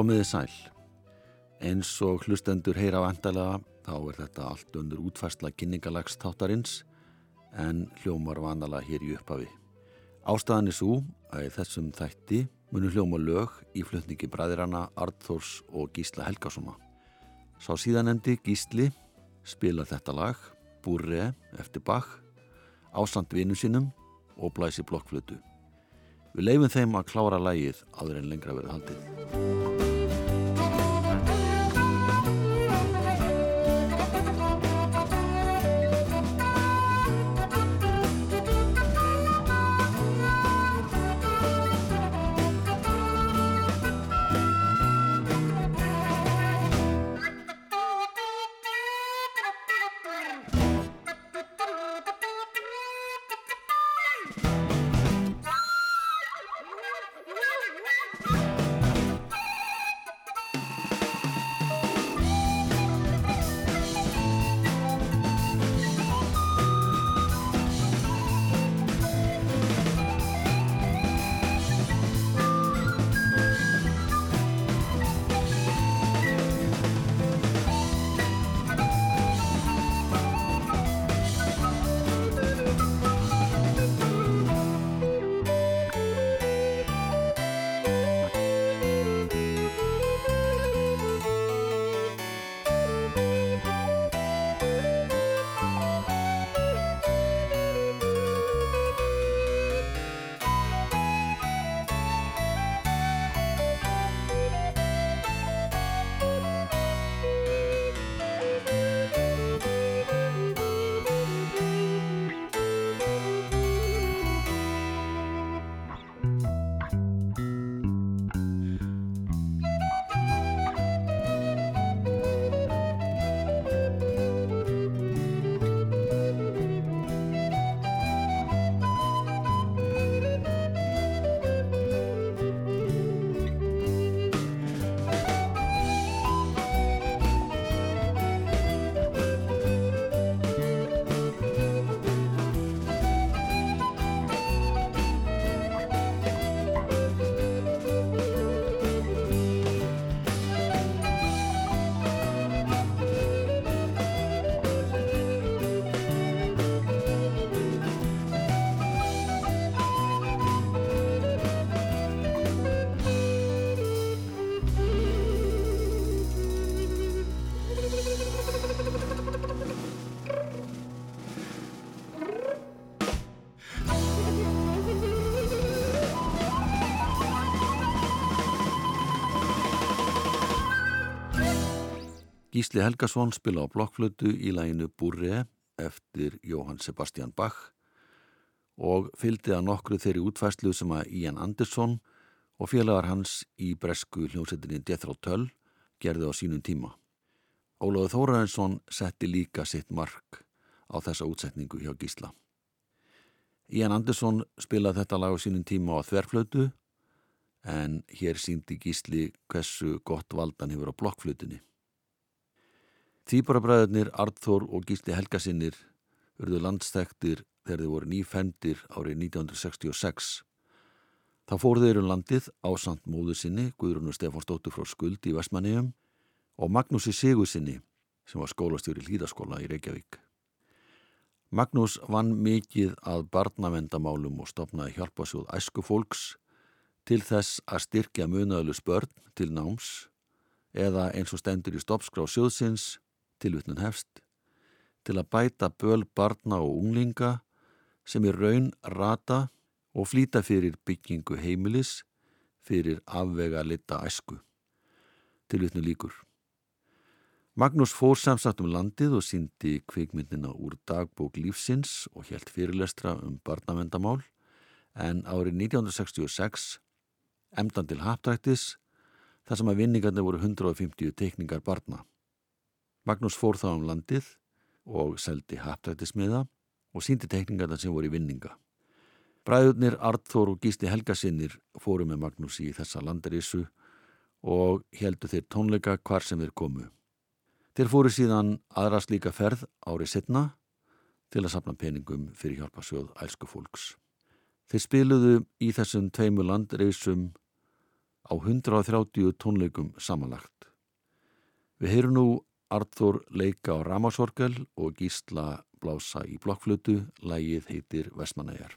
Komiði sæl. Eins og hlustendur heyra á endalega þá er þetta allt undir útfærsla kynningalagstáttarins en hljómar vanalega hér í upphafi. Ástæðan er svo að í þessum þætti munum hljóma lög í flutningi bræðirana Arnþórs og Gísla Helgásona. Sá síðanendi Gísli spila þetta lag, Búrre eftir Bach, ásand vinnu sínum og blæsi blokkflötu. Við leifum þeim að klára lægið aður en lengra verið haldið. Gísli Helgason spila á blokkflötu í læginu Búrre eftir Jóhann Sebastian Bach og fylgdi að nokkru þeirri útfæslu sem að Ian Anderson og félagar hans í bresku hljómsettinni Jethro Tull gerði á sínum tíma. Ólaður Þórarinsson setti líka sitt mark á þessa útsetningu hjá Gísla. Ian Anderson spilaði þetta lag á sínum tíma á þverflötu en hér síndi Gísli hversu gott valdan hefur á blokkflutinni. Týparabræðurnir Arþór og Gísli Helgasinnir urðu landstæktir þegar þeir voru nýfendir árið 1966. Þá fór þeir um landið á samt móðu sinni, Guðrúnur Stefán Stóttur frá Skuld í Vestmanniðum og Magnúsi Sigur sinni sem var skólastjóri hlýðaskóla í Reykjavík. Magnús vann mikið að barnavendamálum og stopnaði hjálpasjóð æsku fólks til þess að styrkja munaðlu spörn til náms eða eins og stendur í stoppskrá sjóðsins tilvittnun hefst, til að bæta böl barna og unglinga sem er raun rata og flýta fyrir byggingu heimilis fyrir afvega litta æsku. Tilvittnun líkur. Magnús fór samsagt um landið og síndi kvikmyndina úr dagbók lífsins og helt fyrirlestra um barnavendamál en árið 1966 emdan til haptræktis þar sem að vinningarnir voru 150 teikningar barna. Magnús fór þá um landið og seldi haptrættismiða og síndi tekningarna sem voru í vinninga. Bræðurnir Arþór og Gísli Helgasinnir fóru með Magnús í þessa landarísu og heldu þeir tónleika hvar sem þeir komu. Þeir fóru síðan aðra slíka ferð árið setna til að sapna peningum fyrir hjálpasjóð ælsku fólks. Þeir spiluðu í þessum tveimu landreysum á 130 tónleikum samanlagt. Við heyrum nú Arþór leika á Ramásorgel og Gísla blása í blokkflutu, lægið heitir Vestmanæjar.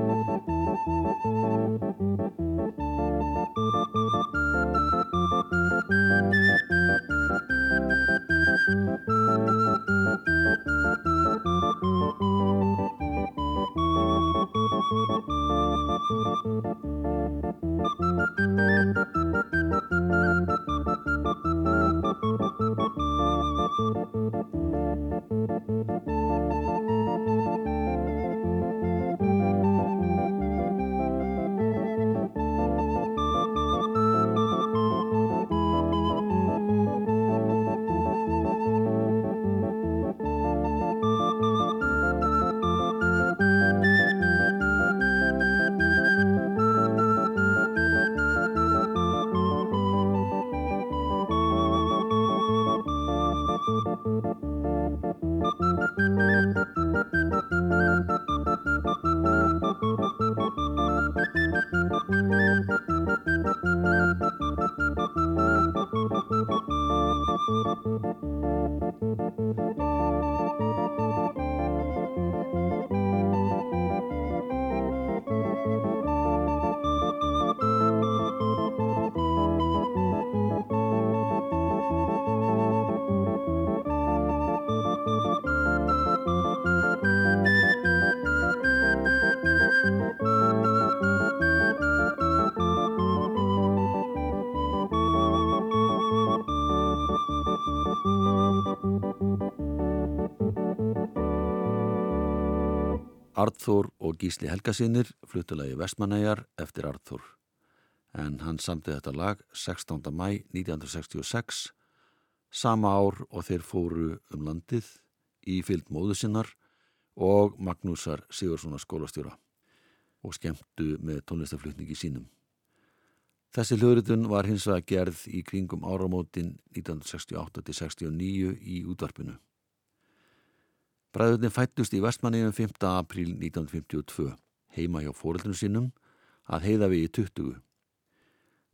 Arþór og Gísli Helgasinir flutulagi Vestmanæjar eftir Arþór. En hann samtið þetta lag 16. mæ 1966, sama ár og þeir fóru um landið í fyllt móðu sinnar og Magnúsar Sigurssona skólastjóra og skemmtu með tónlistaflutningi sínum. Þessi hljóðritun var hins vega gerð í kringum áramótin 1968-69 í útvarpinu. Bræðurinn fættust í Vestmanniðum 5. apríl 1952, heima hjá fóröldunum sínum, að heiða við í 20.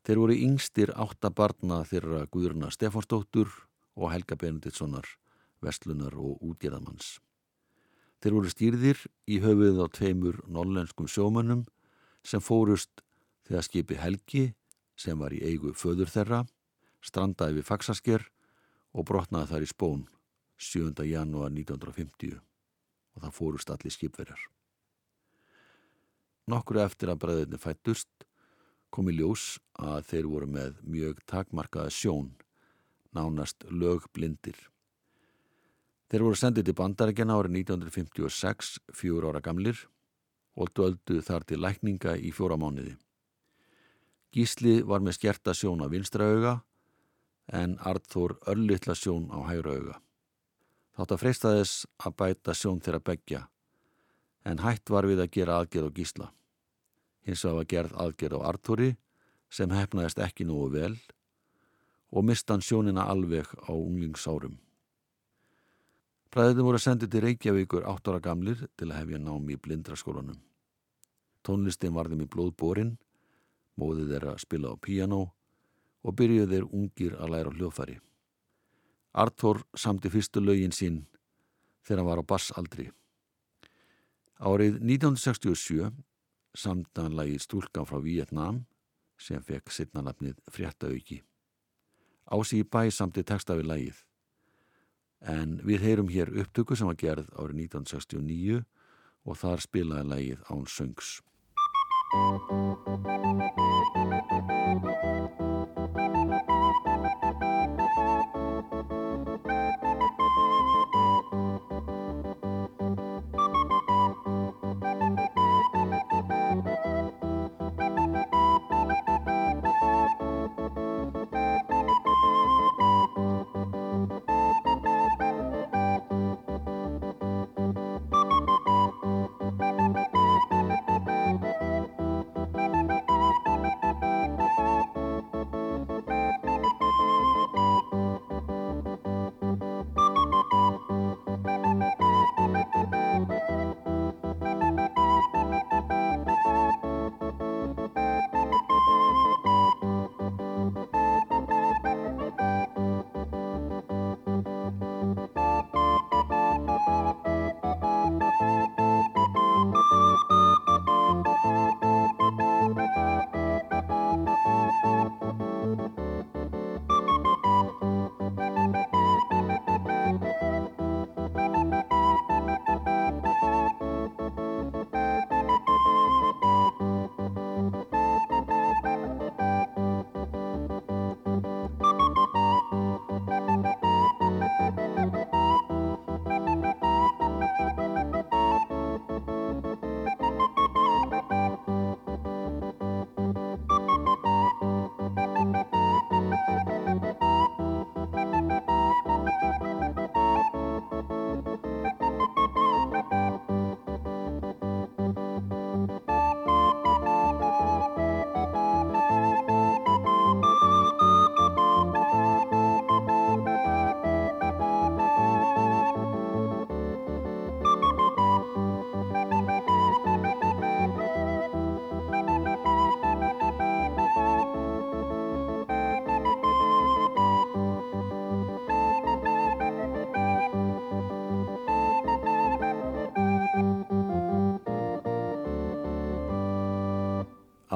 Þeir voru yngstir átta barna þeirra Guðurna Stefansdóttur og Helga Benediktssonar, vestlunar og útgerðamanns. Þeir voru stýrðir í höfuð á tveimur nollenskum sjómanum sem fórust þegar skipi Helgi, sem var í eigu föður þeirra, strandaði við Faksasker og brotnaði þar í spón. 7. janúar 1950 og það fórust allir skipverjar. Nokkru eftir að bræðinni fættust kom í ljós að þeir voru með mjög takmarkaða sjón, nánast lögblindir. Þeir voru sendið til bandarækjana árið 1956, fjúr ára gamlir, og döldu þar til lækninga í fjóra mánuði. Gísli var með skjerta sjón á vinstra auga, en Arþór örlittla sjón á hægra auga. Þátt að freysta þess að bæta sjón þeirra begja, en hætt var við að gera aðgerð á gísla. Hins vegar var gerð aðgerð á Artúri sem hefnaðist ekki nógu vel og mistan sjónina alveg á unglingsárum. Bræðin voru sendið til Reykjavíkur 8 ára gamlir til að hefja námi í blindraskólanum. Tónlistin var þeim í blóðbórin, móðið þeirra að spila á piano og byrjuð þeir ungir að læra hljóðfæri. Arthur samti fyrstu lögin sín þegar hann var á bassaldri. Árið 1967 samti hann lagi Stúlkan frá Vietnám sem fekk sittnalapnið Fréttaauki. Ási í bæ samti texta við lagið. En við heyrum hér upptöku sem var gerð árið 1969 og þar spilaði lagið Án Söngs. Thank you.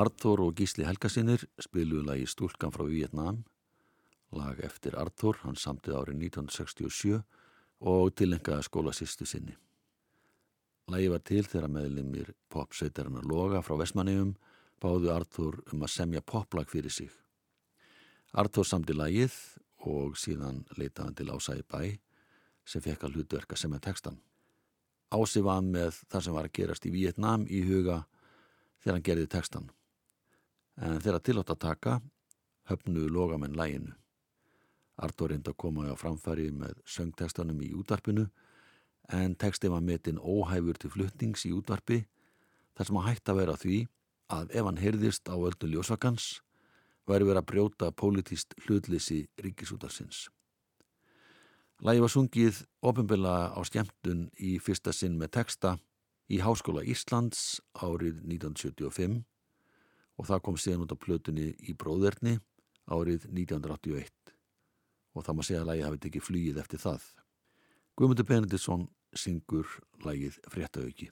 Artur og Gísli Helgasinir spiluðu lagi Stúlkan frá Vietnám, lag eftir Artur, hann samtið árið 1967 og tilengaði skólasýstu sinni. Lagi var til þegar meðlimir popsveitarinnar Loga frá Vesmanegum báðu Artur um að semja poplag fyrir sig. Artur samti lagið og síðan leitaði til í bæ sem fekk að hlutverka sem er textan. Ási var með það sem var að gerast í Vietnám í huga þegar hann gerði textan. En þegar tilátt að taka höfnuðu logamenn læginu. Artur reyndi að koma á framfæri með söngtekstanum í útvarpinu en teksti var metin óhæfur til fluttnings í útvarpi þar sem að hægt að vera því að ef hann heyrðist á öllu ljósakans væri verið að brjóta pólitíst hlutlisi ríkisútarsins. Lægi var sungið ofinbilla á skemmtun í fyrsta sinn með texta í Háskóla Íslands árið 1975 og það kom síðan út á plötunni í Bróðurni árið 1981 og það má segja að lægi hafi tekið flýið eftir það. Guðmundur Benediktsson syngur lægið Fréttaauki.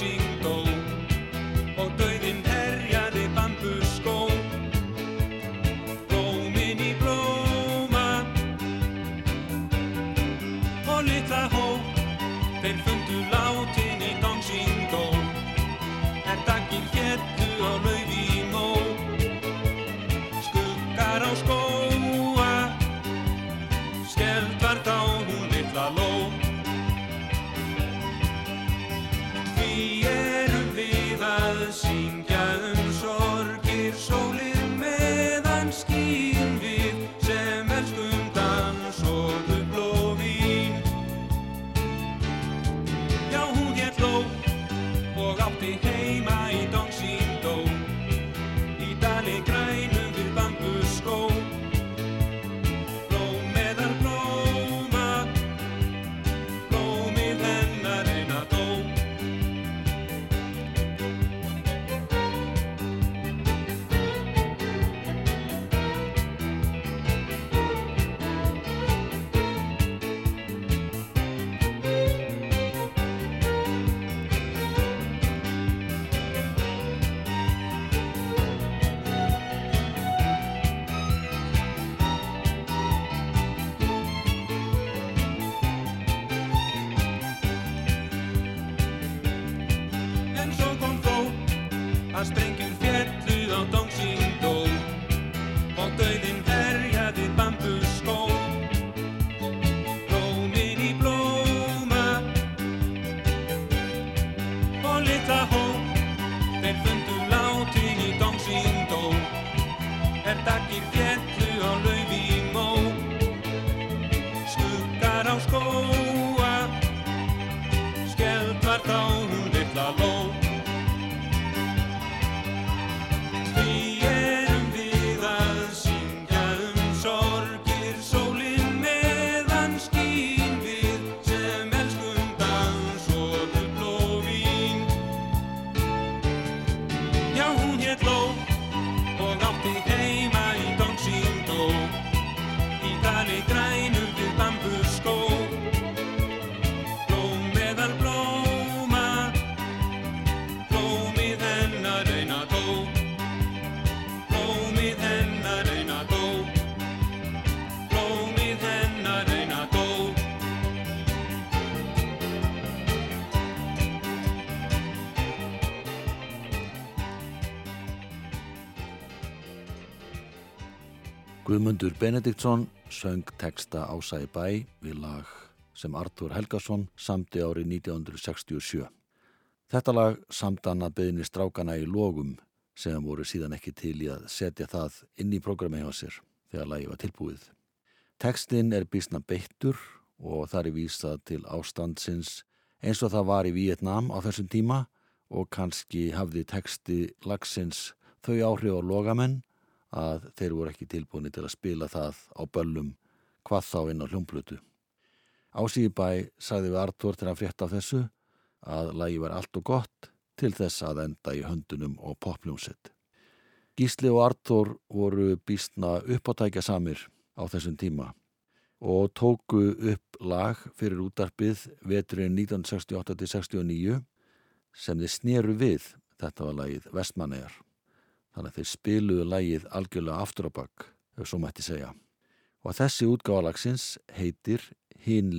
Washington. Guðmundur Benediktsson söng texta Ása í bæ við lag sem Artur Helgason samti árið 1967. Þetta lag samt hann að beðni strákana í logum sem voru síðan ekki til í að setja það inn í programmi á sér þegar lagi var tilbúið. Tekstinn er bísna beittur og það er vísað til ástandsins eins og það var í Vietnám á þessum tíma og kannski hafði teksti lagsins þau áhrif á logamenn að þeir voru ekki tilbúinni til að spila það á böllum hvað þá inn á hljómblutu. Ásíði bæ sagði við Artur til að frétta af þessu að lagi var allt og gott til þess að enda í höndunum og popljómsett. Gísli og Artur voru býstna uppáttækja samir á þessum tíma og tóku upp lag fyrir útarpið veturinn 1968-69 sem þeir sneru við, þetta var lagið Vestmannegar. Þannig að þeir spiluðu lagið algjörlega aftur á bakk, ef svo mætti segja. Og þessi útgáðalagsins heitir Hinn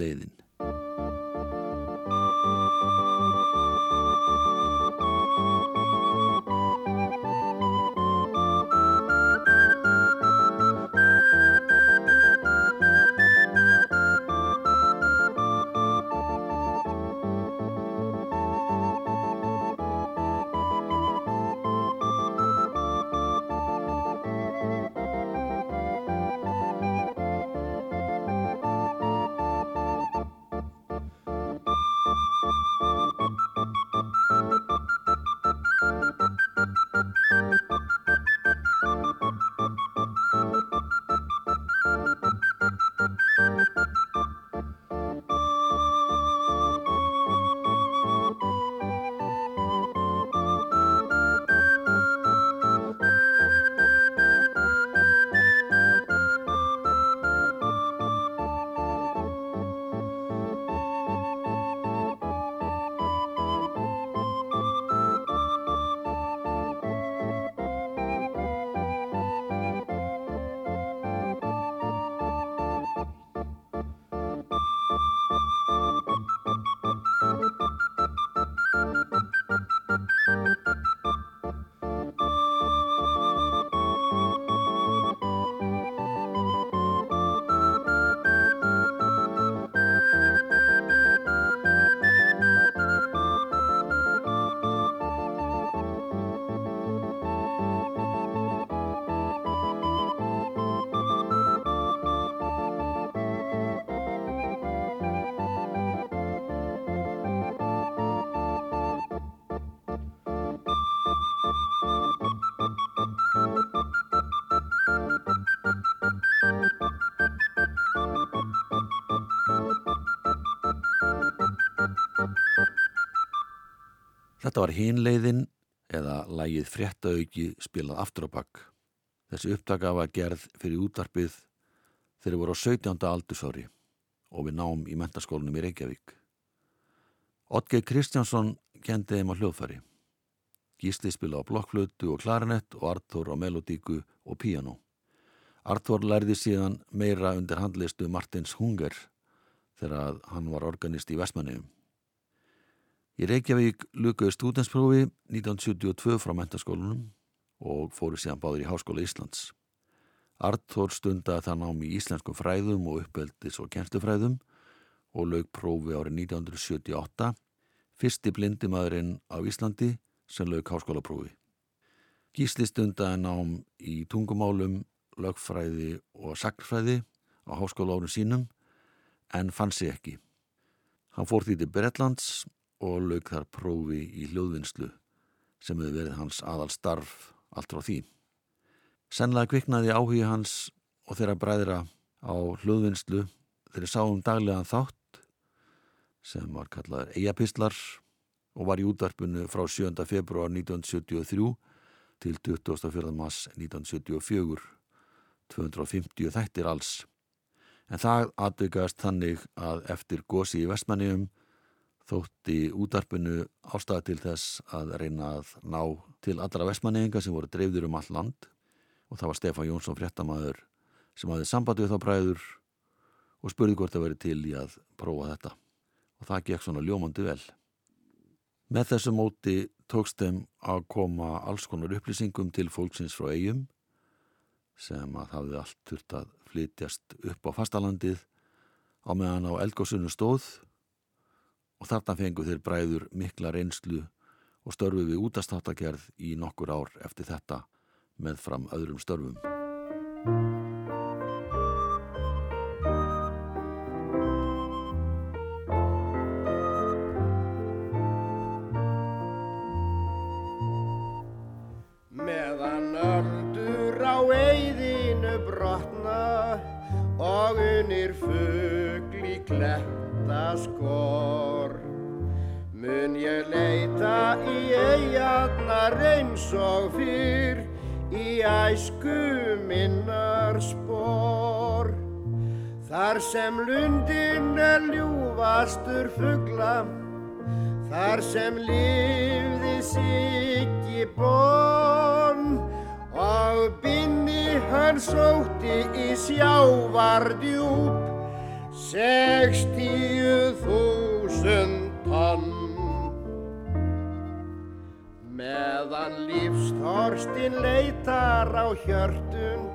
Þetta var hinleiðin eða lægið fréttaauki spilað aftur á bakk. Þessi upptaka var gerð fyrir útarpið þegar voru á 17. aldursári og við náum í mentaskólanum í Reykjavík. Otgeir Kristjánsson kendi þeim á hljóðfæri. Gísli spila á blokkflötu og klarinett og Artur á melodíku og píano. Artur lærði síðan meira undir handlistu Martins Hunger þegar hann var organist í Vestmanniðum. Í Reykjavík lukaði stúdensprófi 1972 frá mentaskólunum og fóru síðan báður í Háskóla Íslands. Artur stundaði það námi í íslenskum fræðum og uppeldis og kennstufræðum og lög prófi árið 1978, fyrsti blindimaðurinn á Íslandi sem lög háskólaprófi. Gísli stundaði nám í tungumálum, lögfræði og sakrfræði á háskóla árun sínum en fann sig ekki. Hann fór því til Bretlands og lög þar prófi í hljóðvinnslu sem hefur verið hans aðal starf allt frá því. Senlega kviknaði áhugi hans og þeirra bræðra á hljóðvinnslu þeirri sáum daglegan þátt sem var kallaður Eyjapistlar og var í útvarpunu frá 7. februar 1973 til 24. mass 1974 250 þættir alls en það aðbyggast þannig að eftir gósi í vestmanniðum þótti útarpinu ástæða til þess að reyna að ná til allra vestmanninga sem voru dreifður um all land. Og það var Stefán Jónsson fréttamaður sem hafði sambandi við þá bræður og spurði hvort það veri til í að prófa þetta. Og það gekk svona ljómandi vel. Með þessu móti tókst þeim að koma alls konar upplýsingum til fólksins frá eigum sem að hafði allt þurft að flytjast upp á fastalandið á meðan á eldgóðsunum stóð og þarna fengu þeir bræður mikla reynslu og störfu við útastáttagerð í nokkur ár eftir þetta með fram öðrum störfum. Meðan öldur á eyðinu brotna og unir fugli kletta skor. Mun ég leita í eigarnar eins og fyrr í æsku minnar spor. Þar sem lundin er ljúfastur fugla Þar sem lifði siggi bonn og binni hann sótti í sjávardjúp sextíu þúsund tonn. Meðan lífsþorstin leitar á hjörtun,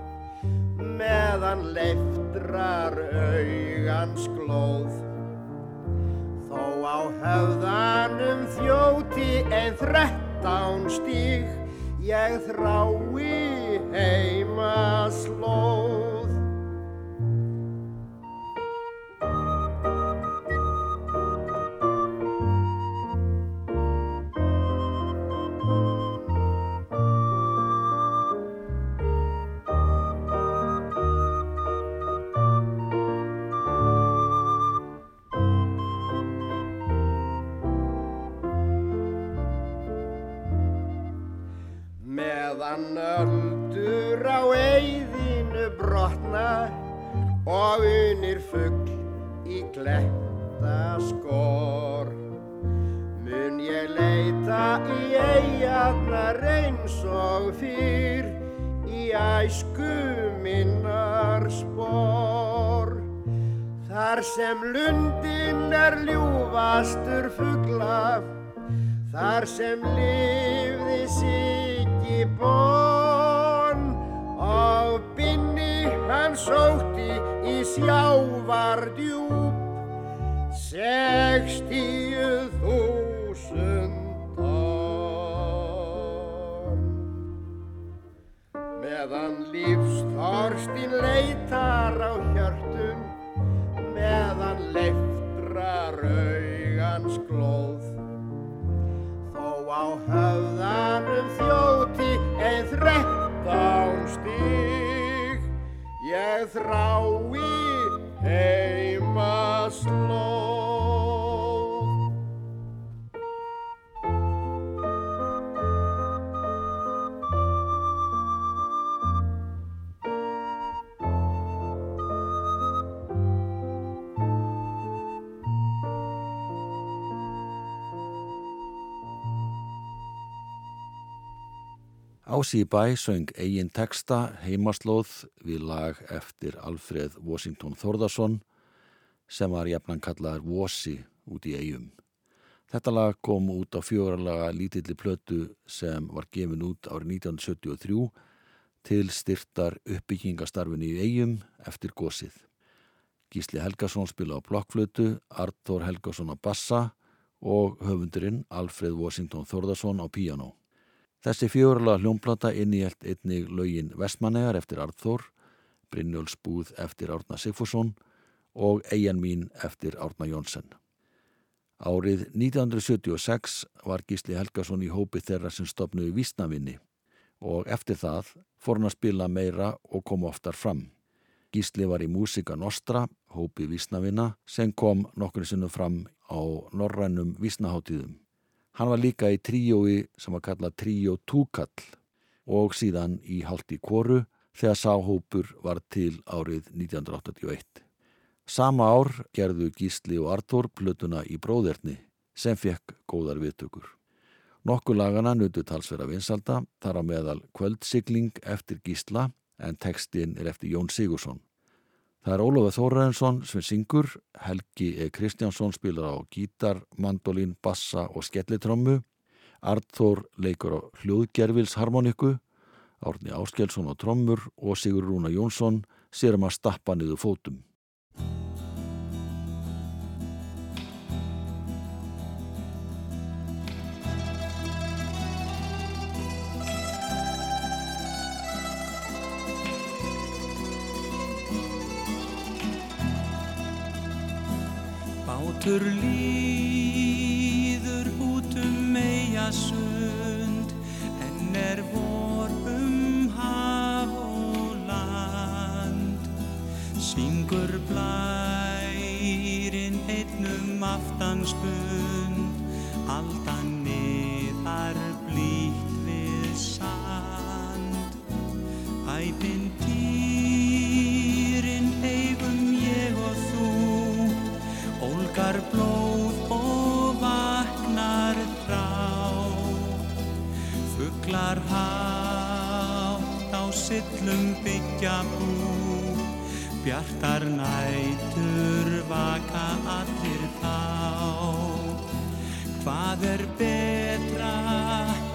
meðan leiftrar augans glóð, Þó á höfðanum þjóti ein þrettán stíg, ég þrái heima slóð. Ég þrái heima Ási í bæ söng eigin texta heimaslóð við lag eftir Alfreð Washington Þórðarsson sem var jafnan kallaðar Vosi út í eigum. Þetta lag kom út á fjóralaga lítilli plötu sem var gefin út árið 1973 til styrtar uppbyggingastarfinu í eigum eftir gósið. Gísli Helgason spila á blokkflötu, Artur Helgason á bassa og höfundurinn Alfreð Washington Þórðarsson á píanó. Þessi fjórala hljómplata innihjælt einnig lögin Vestmannegar eftir Arþór, Brynjólfsbúð eftir Árna Sigfússon og Eian mín eftir Árna Jónsson. Árið 1976 var Gísli Helgason í hópi þeirra sem stopnuði vísnavinni og eftir það fór hann að spila meira og kom oftar fram. Gísli var í Músika Nostra, hópi vísnavinna, sem kom nokkur sinnum fram á norrænum vísnaháttíðum. Hann var líka í tríói sem var kallað Tríó Túkall og síðan í Haldi Kóru þegar sáhópur var til árið 1981. Sama ár gerðu Gísli og Artur plötuna í bróðerni sem fekk góðar viðtökur. Nokkur lagana nutu talsverða vinsalda þar á meðal kvöldsigling eftir Gísla en textin er eftir Jón Sigursson. Það er Ólafur Þóraðinsson sem syngur, Helgi E. Kristjánsson spilar á gítar, mandolin, bassa og skellitrömmu, Arþór leikur á hljóðgerfilsharmoniku, Árni Áskelsson á trömmur og Sigur Rúna Jónsson sér um að stappa niður fótum. Bátur líður út um meijasund en er vor um haf og land. Syngur blærin einnum aftanspund Fuglar hátt á sillum byggja bú. Bjartar nætur vaka allir þá. Hvað er betra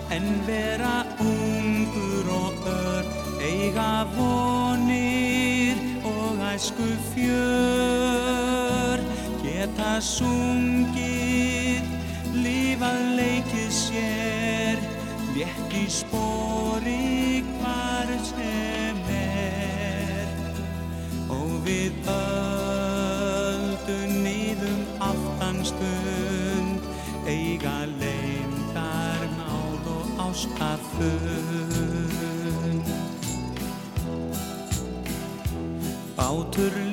en vera ungur og ör? Eiga vonir og æsku fjör Geta sungið, lífað leikið sér í spori hvar sem er. Og við öldun nýðum aftanstund Eiga leimdar náð og ástafund Bátur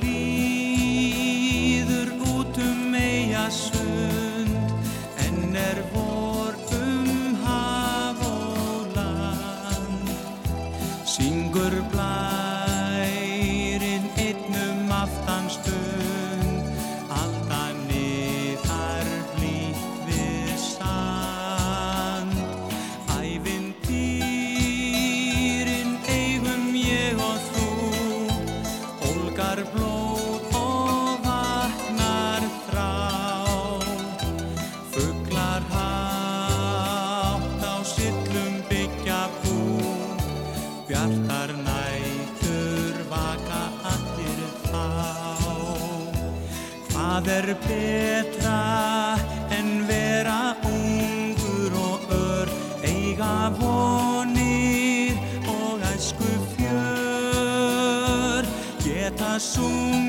er betra en vera ungur og ör. Eiga vonir og æsku fjör. Geta sungið,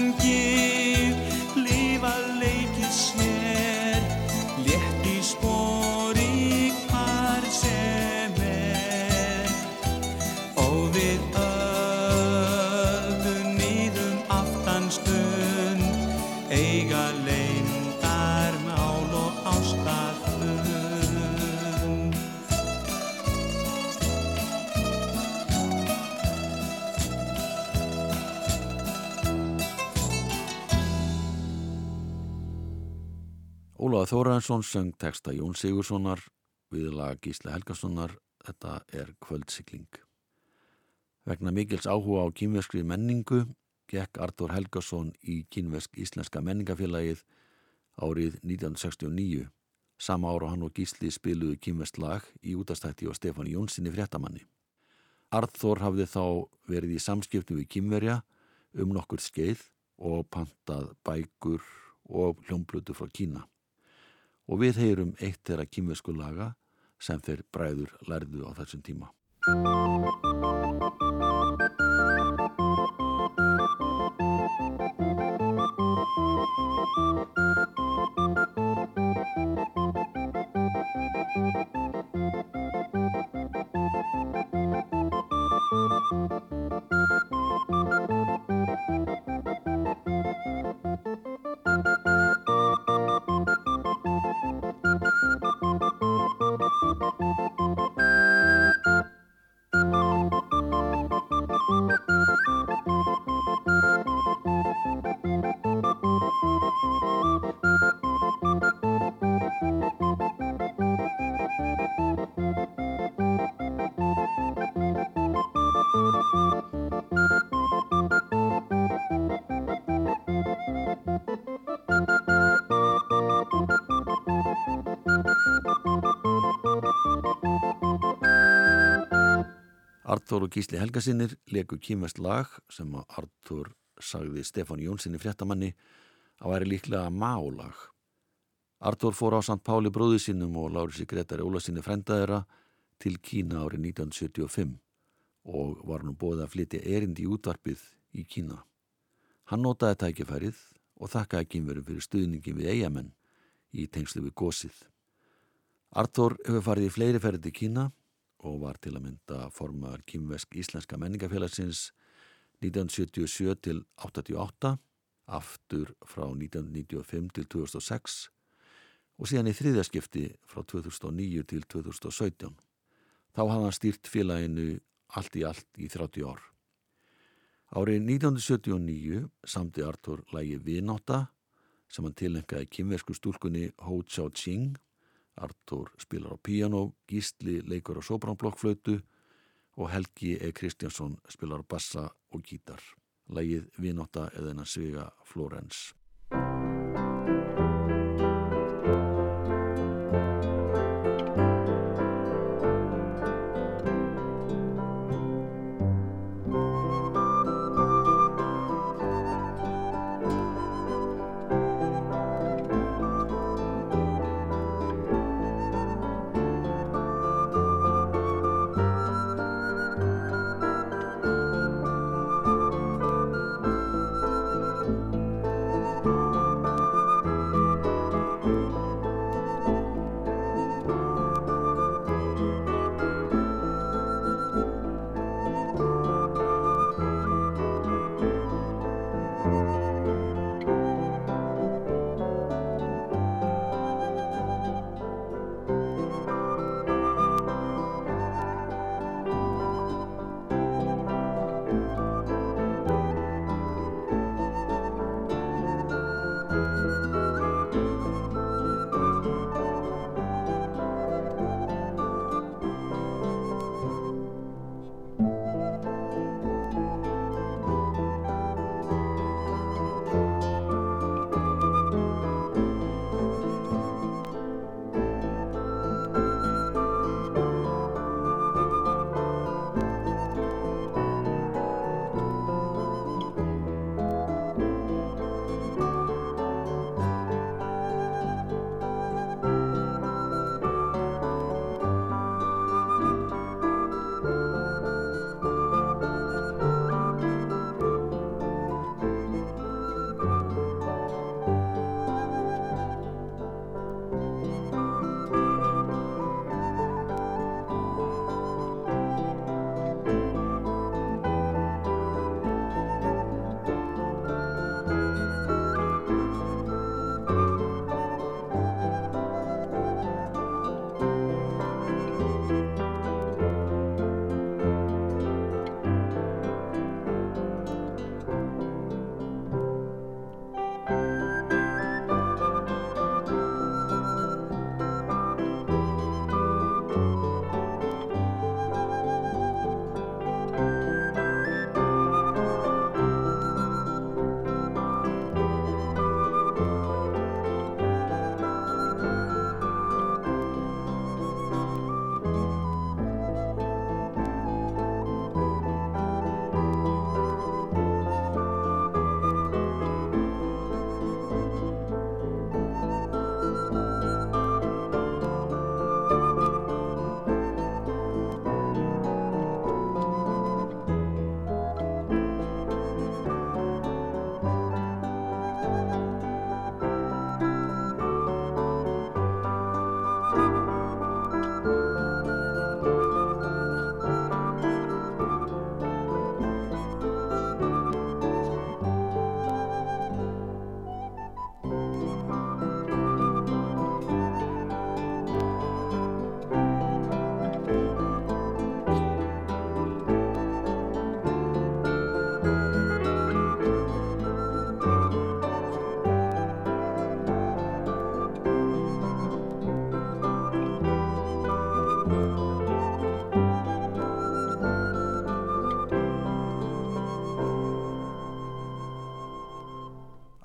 Ólaður Þóraðarsson söng texta Jón Sigurssonar viðlag Gísla Helgasonar þetta er kvöldsikling. Vegna mikils áhuga á kínveskri menningu gekk Artur Helgason í kínvesk íslenska menningafélagið árið 1969 sama ára hann og Gísli spiluðu kínvesk lag í útastætti og Stefán Jónssoni fréttamanni. Arþór hafði þá verið í samskiptum við kínverja um nokkur skeið og pantað bækur og hljómblutu frá Kína og við heyrum eitt þeirra kýmversku laga sem þeir bræður lærðu á þessum tíma. Artur og Gísli Helgasinnir leku kýmest lag sem að Artur sagði Stefán Jónssoni fréttamanni að væri líklega málag. Artur fór á St. Páli bróði sínum og Lárusi Gretari Ólasinni frændaðira til Kína árið 1975 og var nú bóðið að flytja erindi í útvarpið í Kína. Hann notaði tækifærið og þakkaði kynverum fyrir stuðningin við eigamenn í tengslu við gósið. Arthur hefur farið í fleiri ferði til Kína og var til að mynda formar kýmvesk Íslenska menningafélagsins 1977 til 88, aftur frá 1995 til 2006 og síðan í þriðjaskipti frá 2009 til 2017. Þá hafði hann stýrt félaginu allt í allt í 30 ár. Árið 1979 samti Artur lægi Vináta sem hann tilengaði kynversku stúlkunni Ho Chao Ching. Artur spilar á piano, Gísli leikur á sopranblokkflötu og Helgi E. Kristjánsson spilar á bassa og gítar. Lægið Vináta eða hennar svega Flórens.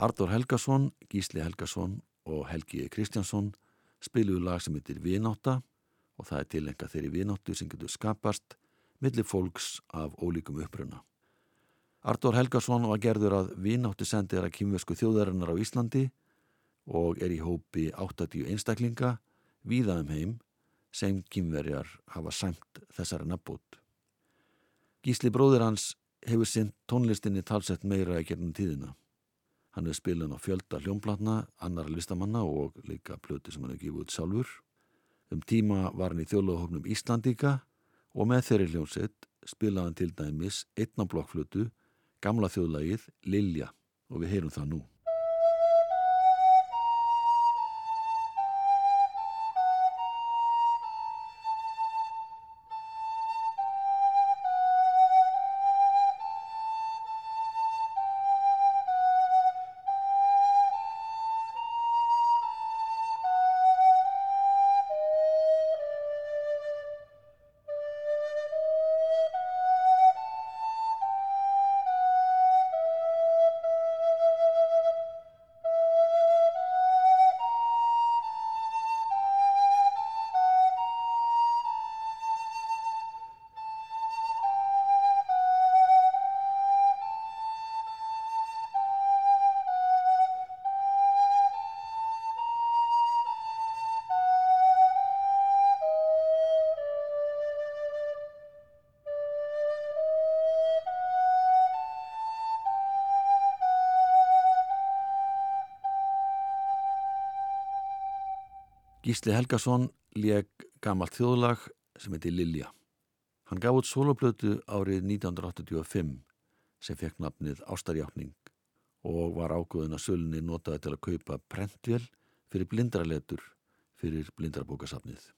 Artur Helgason, Gísli Helgason og Helgi Kristjánsson spiluðu lag sem heitir Vináta og það er tilenga þeirri vináttu sem getur skapast millir fólks af ólíkum uppruna. Artur Helgason var gerður að vináttu sendir að kýmversku þjóðarinnar á Íslandi og er í hópi 80 einstaklinga víðaðum heim sem kýmverjar hafa sæmt þessari nafnbót. Gísli bróðir hans hefur sinn tónlistinni talsett meira í gernum tíðina. Hann hefur spilað á fjölda hljómplatna, annara listamanna og líka plöti sem hann hefur út sjálfur. Um tíma var hann í þjóðlögahofnum Íslandíka og með þeirri hljómsett spilaði hann til dæmis einna blokkflötu, gamla þjóðlagið Lilja og við heyrum það nú. Gísli Helgason leg gamalt þjóðlag sem heiti Lilja. Hann gaf út soloplötu árið 1985 sem fekk nafnið Ástarjákning og var ágóðin að sölunni notaði til að kaupa prentvél fyrir blindraletur fyrir blindrabókasafnið.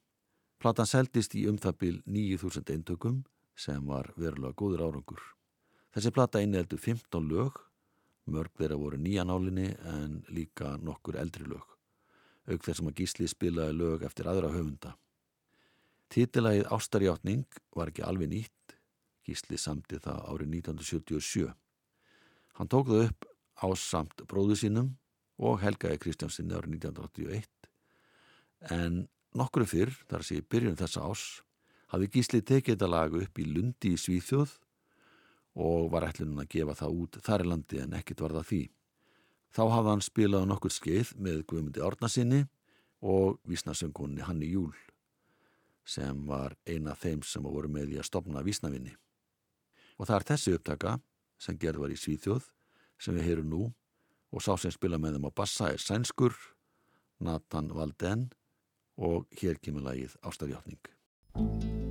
Platan seldist í umþabil 9000 eintökum sem var verulega góður árangur. Þessi plata inneldu 15 lög, mörg þeirra voru nýjanálinni en líka nokkur eldri lög auk þessum að Gísli spilaði lög eftir aðra höfunda. Títilagið Ástarjáttning var ekki alveg nýtt, Gísli samti það árið 1977. Hann tók það upp á samt bróðu sínum og Helgaði Kristjánsinni árið 1981, en nokkru fyrr, þar sé byrjun þessa ás, hafði Gísli tekið þetta lag upp í Lundi í Svíþjóð og var ætlunum að gefa það út þar í landi en ekkit var það því. Þá hafði hann spilað nokkur skeið með Guðmundi Árnasinni og vísnasöngunni Hanni Júl sem var eina þeim sem voru með í að stopna vísnavinni. Og það er þessi upptaka sem gerð var í Svíþjóð sem við heyrum nú og sá sem spila með þeim á bassa er Sænskur, Nathan Valden og hér kemur lagið Ástarjáttning.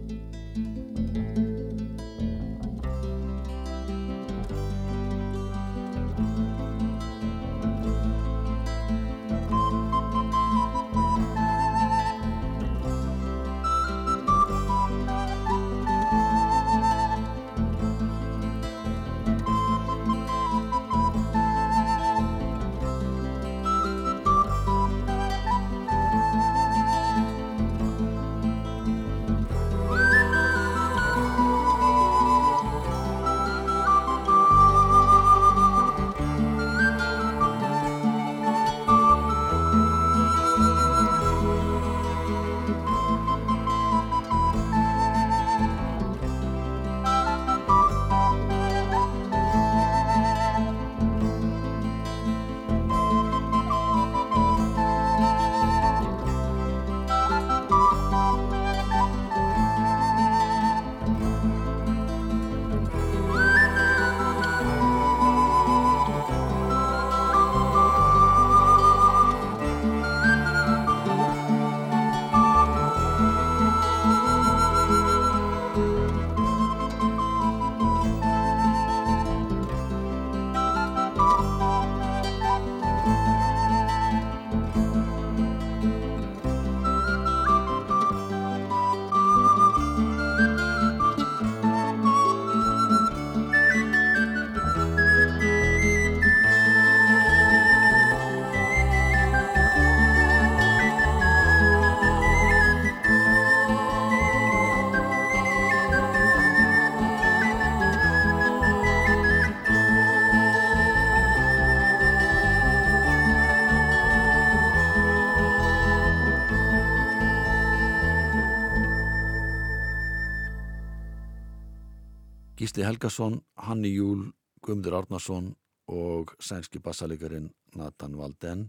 Gísli Helgason, Hanni Júl, Guðmundur Árnason og sænski bassalegarin Nathan Valden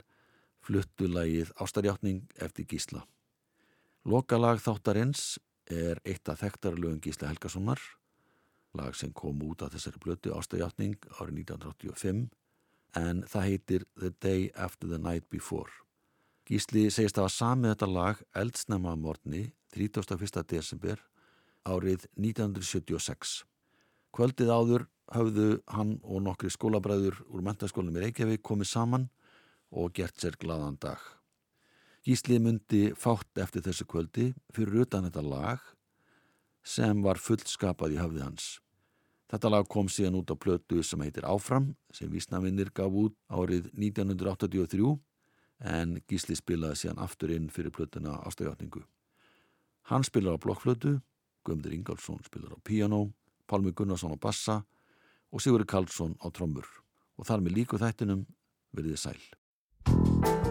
fluttu lagið Ástarjáttning eftir Gísla. Lokalag þáttarins er eitt af þekktarlögun Gísla Helgasonar, lag sem kom út af þessari blötu Ástarjáttning árið 1985 en það heitir The Day After the Night Before. Gísli segist að samið þetta lag eldsnæma að morgni 31. desember árið 1976. Kvöldið áður hafðu hann og nokkri skólabræður úr mentaskólinum í Reykjavík komið saman og gert sér gladan dag. Gísli myndi fátt eftir þessu kvöldi fyrir utan þetta lag sem var fullskapað í hafði hans. Þetta lag kom síðan út á plötu sem heitir Áfram sem vísnavinnir gaf út árið 1983 en Gísli spilaði síðan aftur inn fyrir plötuna Ástæðjátningu. Hann spilar á blokkflötu, Guðmundur Ingálsson spilar á piano, Pálmi Gunnarsson á bassa og Sigurður Karlsson á trommur og þar með líku þættinum verðið sæl.